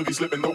till be slipping.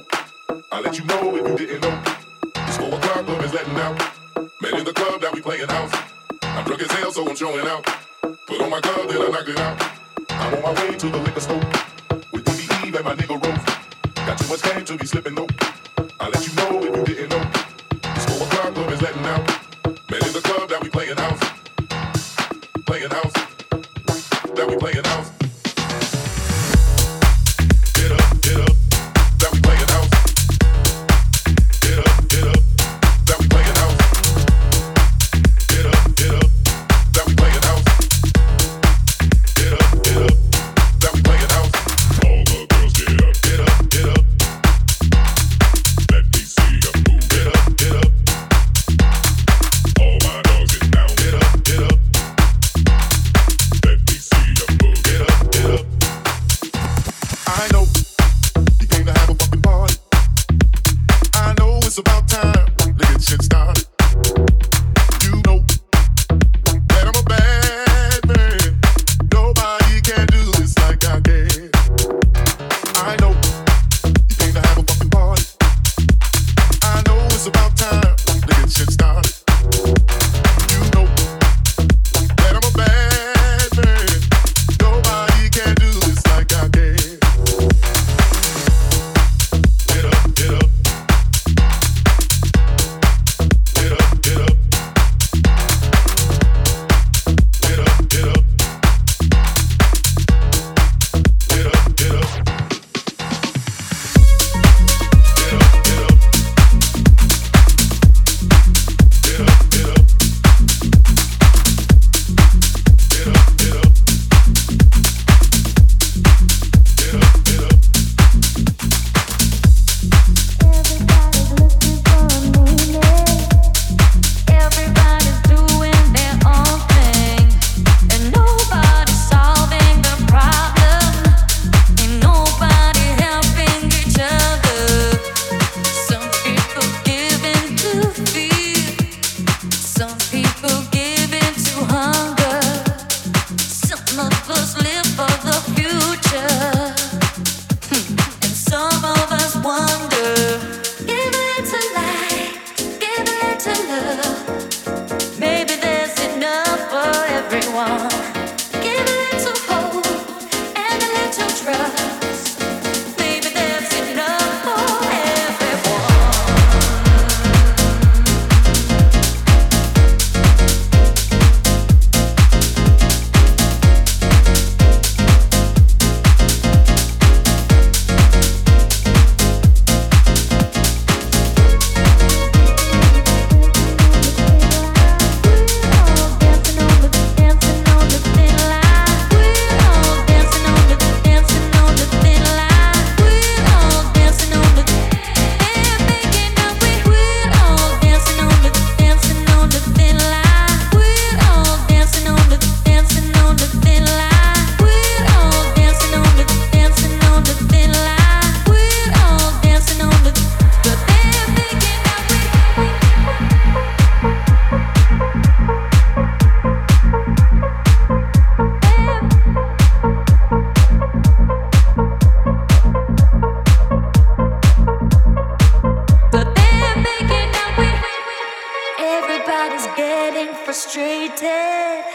frustrated.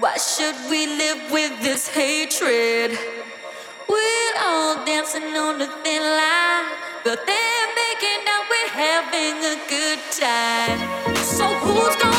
Why should we live with this hatred? We're all dancing on a thin line, but they're making out we're having a good time. So who's gonna?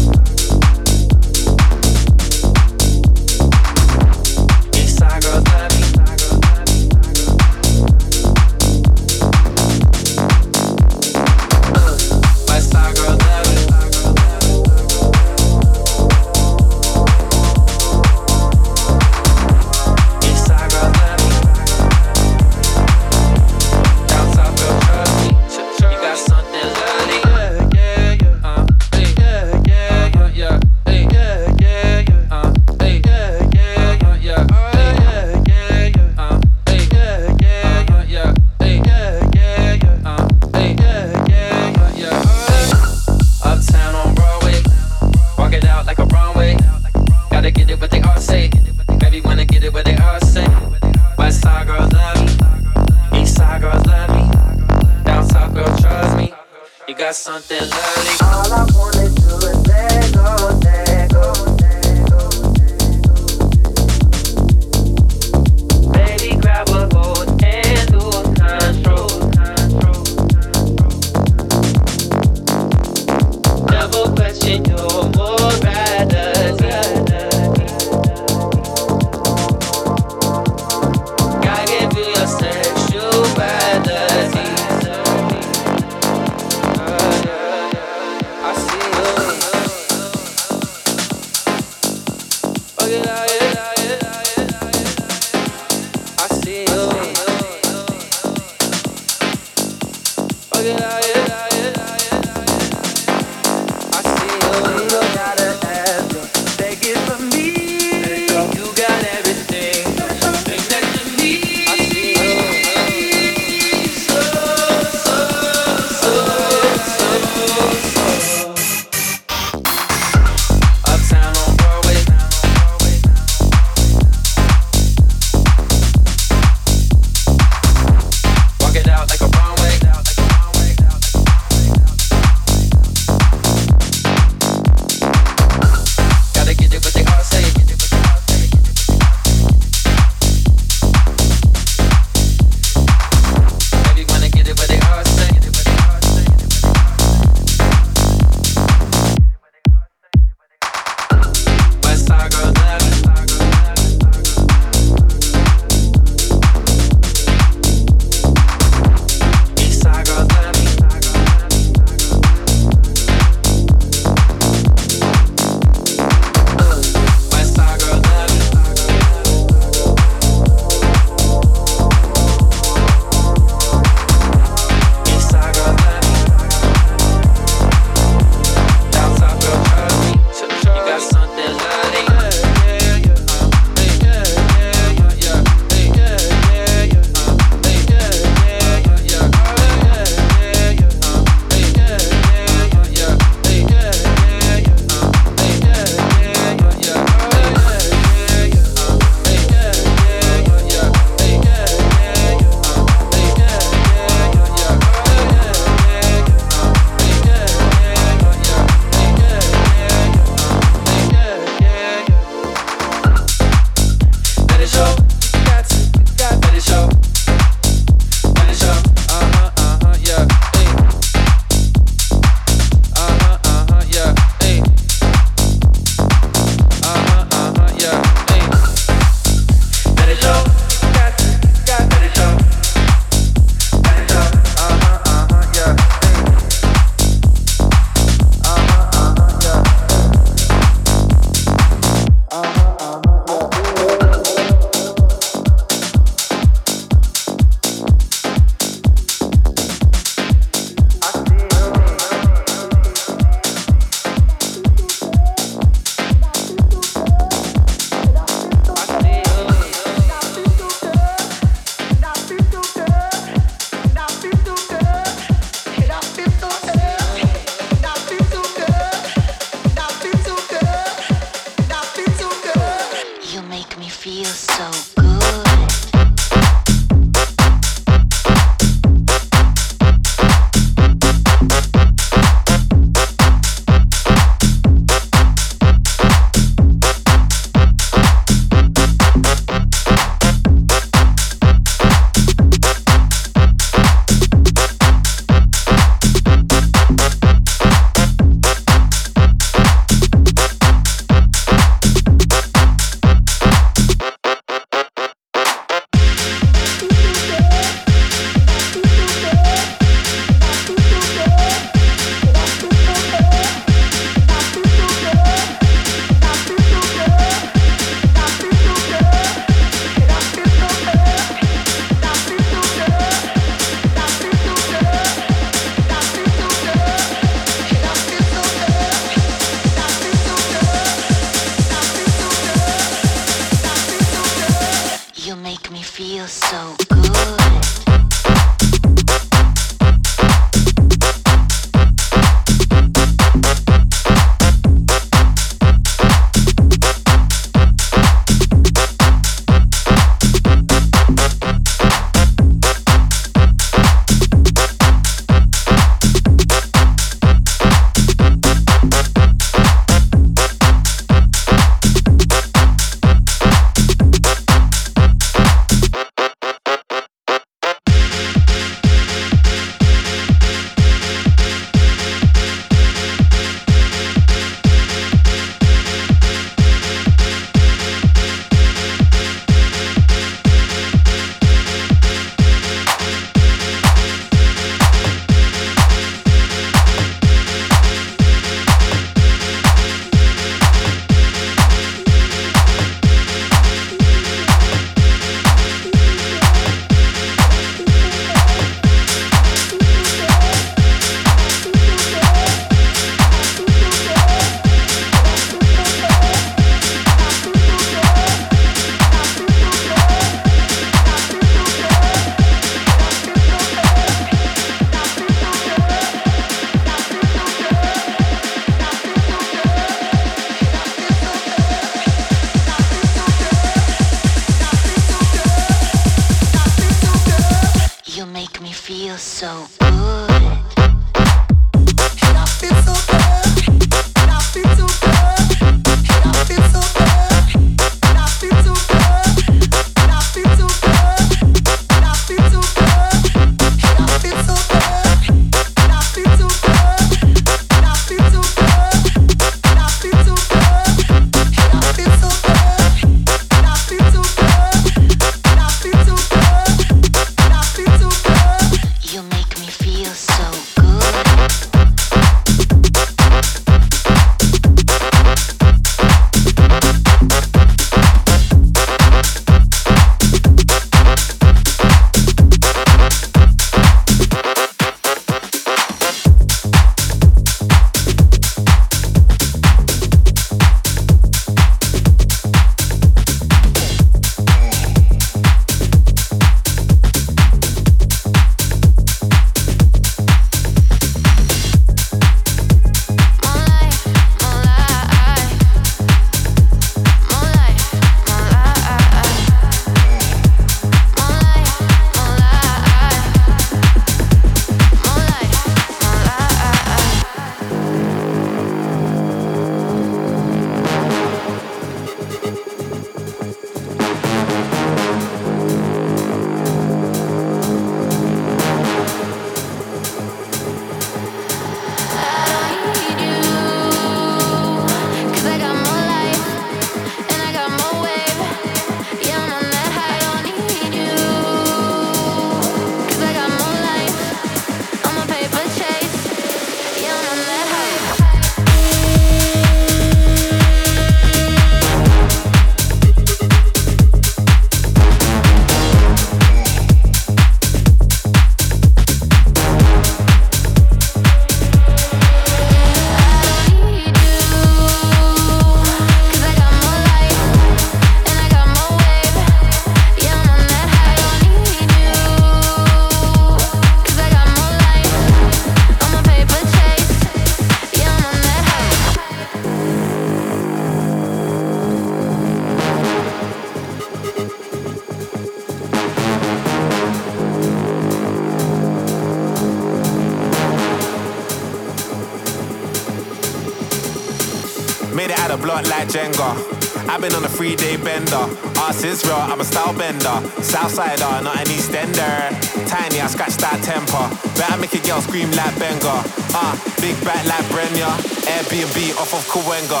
I've been on a three day bender. Arse is real, I'm a style bender. Southsider, not an Eastender. Tiny, I scratch that temper. Better make a girl scream like Benga. Ah, uh, big back like Brenya. Airbnb off of Kawenga.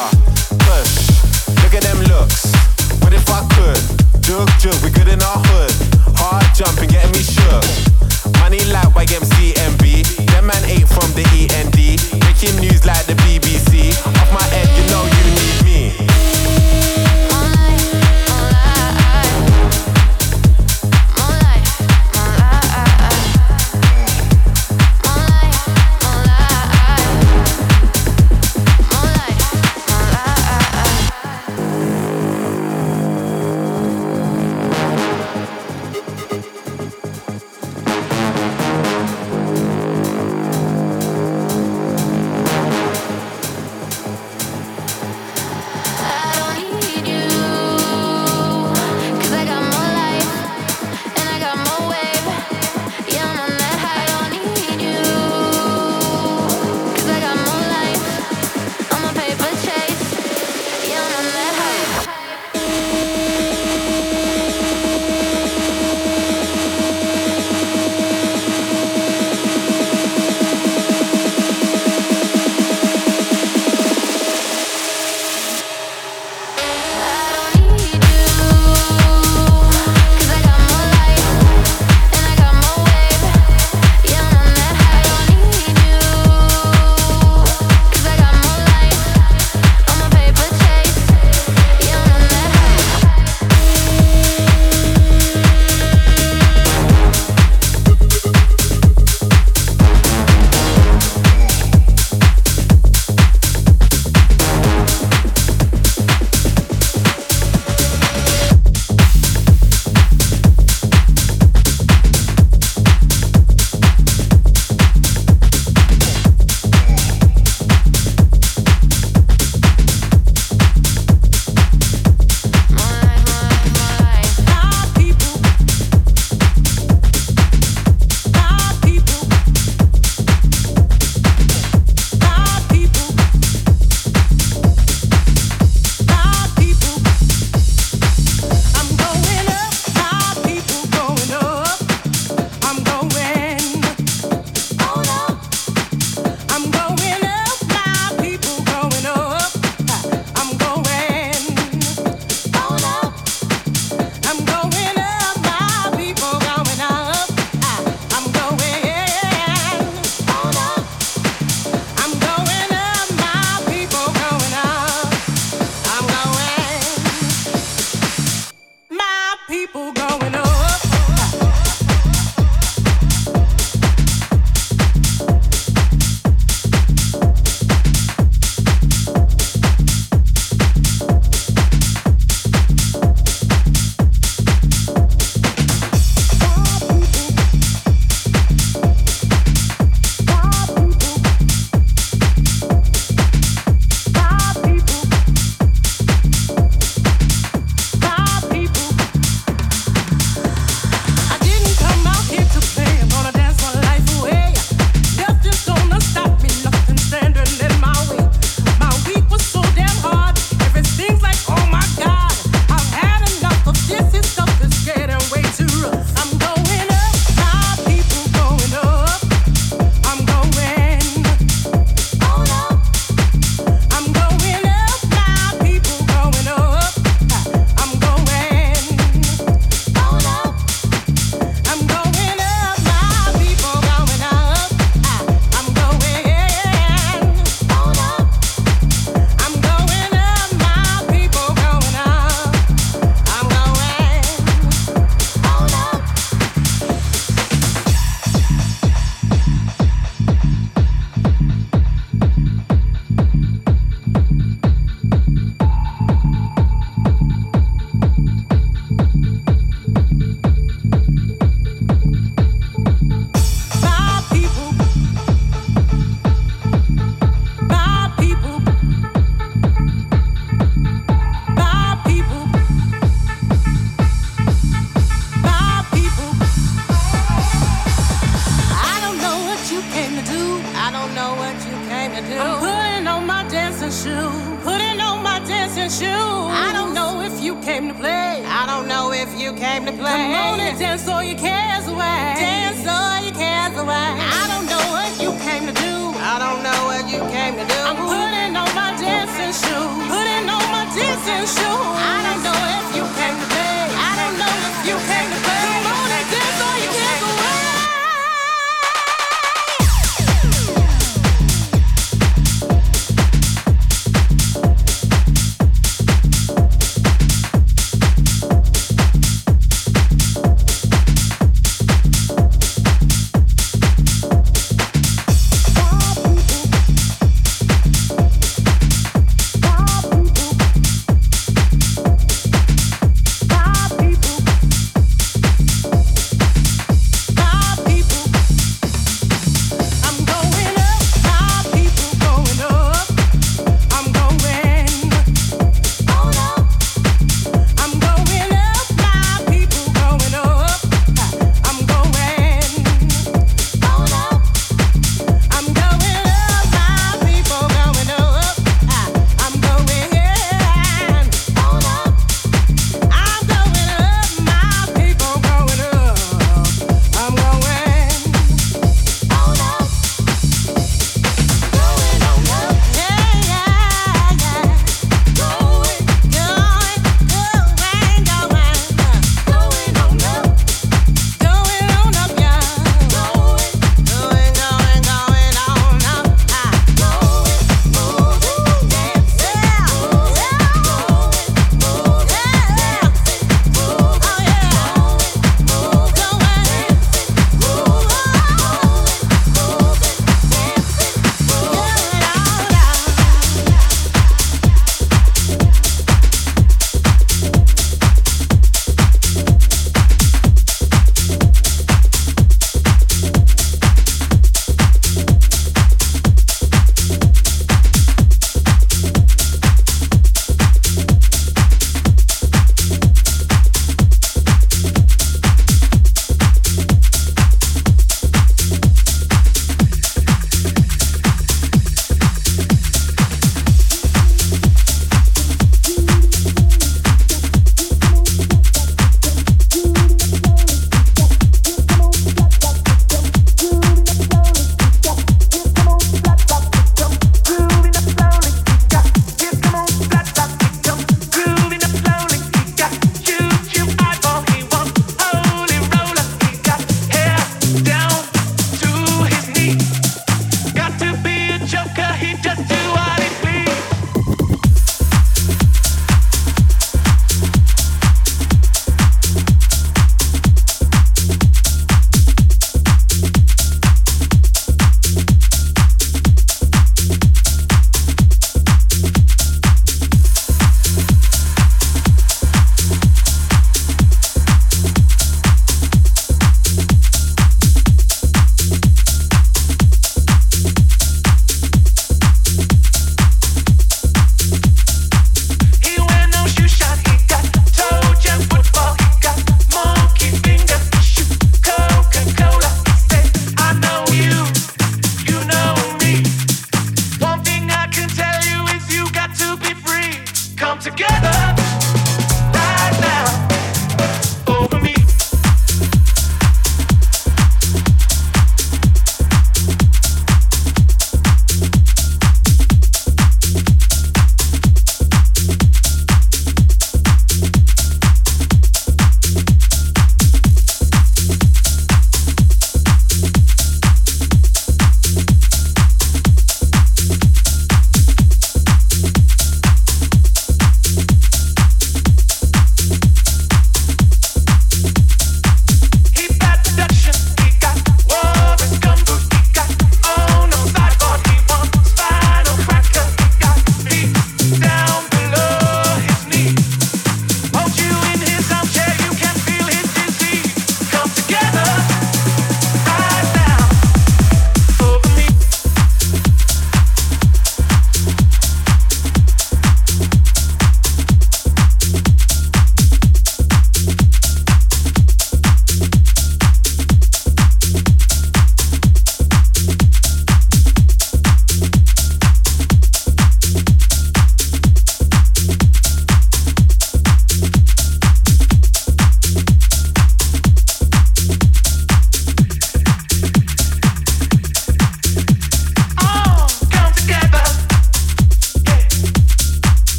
Push, look at them looks. What if I could? Jug, jug, we good in our hood. Hard jumping, getting me shook. Money like YMCMB. Them man ate from the END. Breaking news like the BBC. Off my head, you know you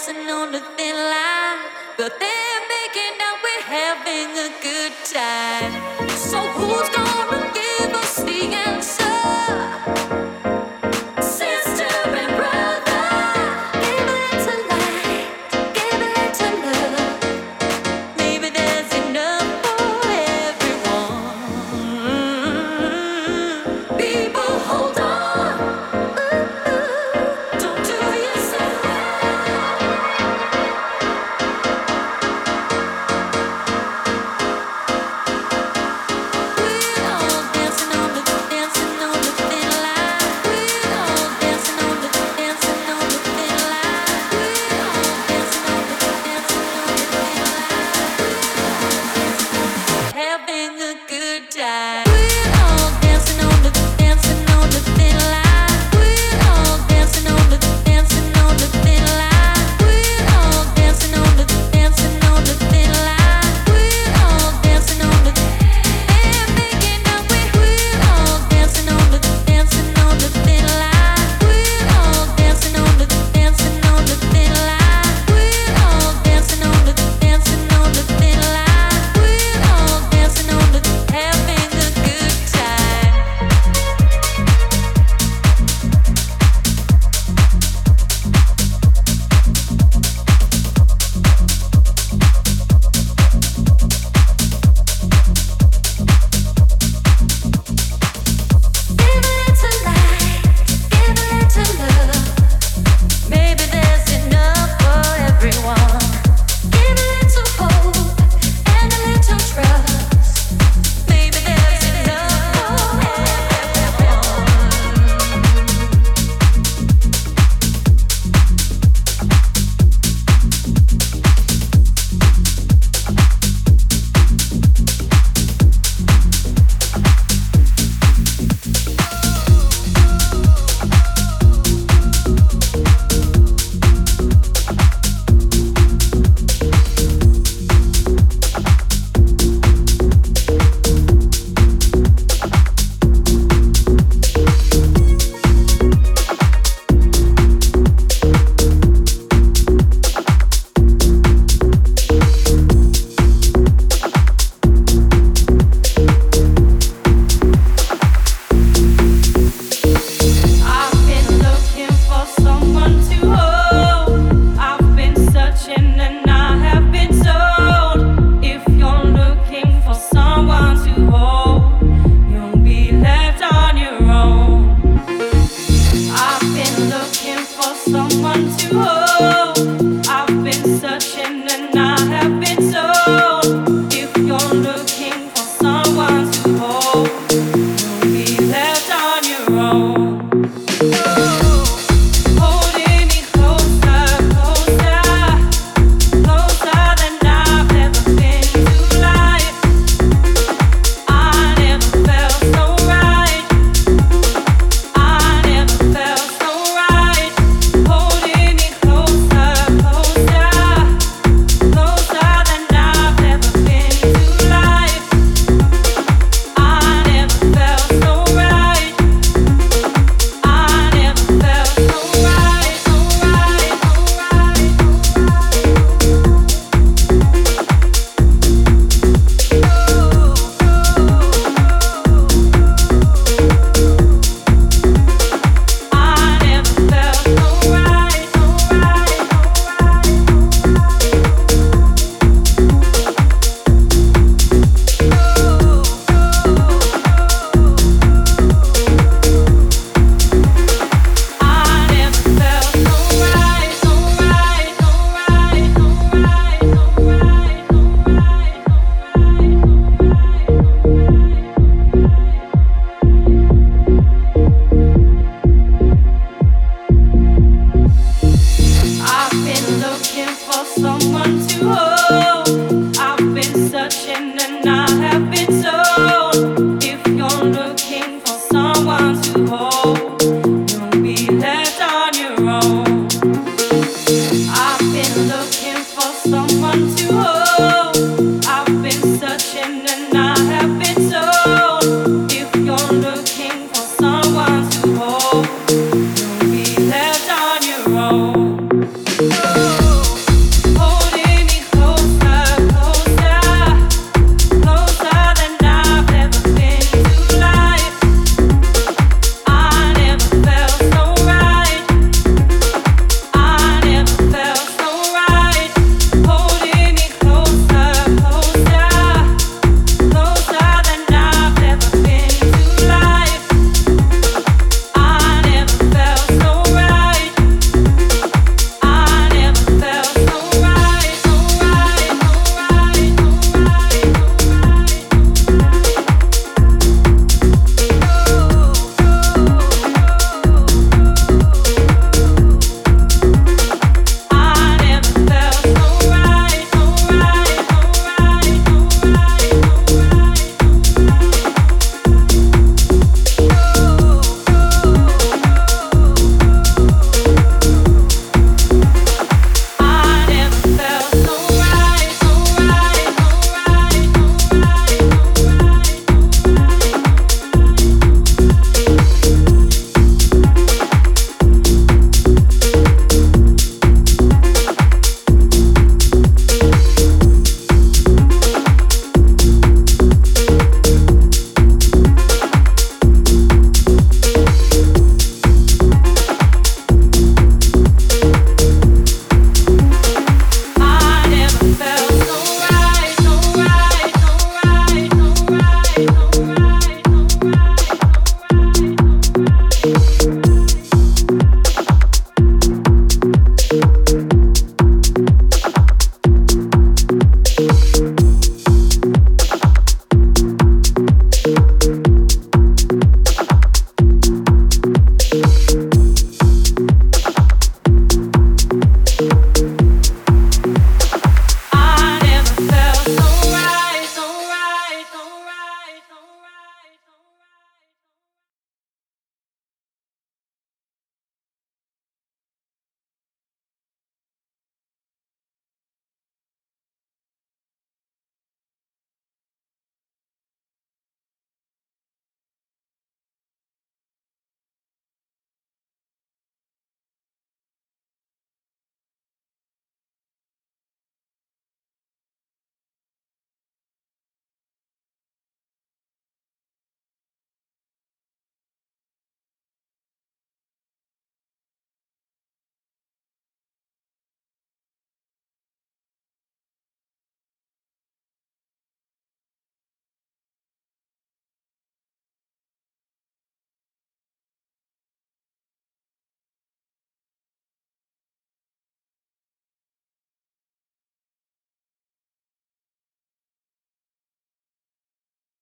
dancing on a thin line, but they're making out we're having a good time. So who's gonna give us the end?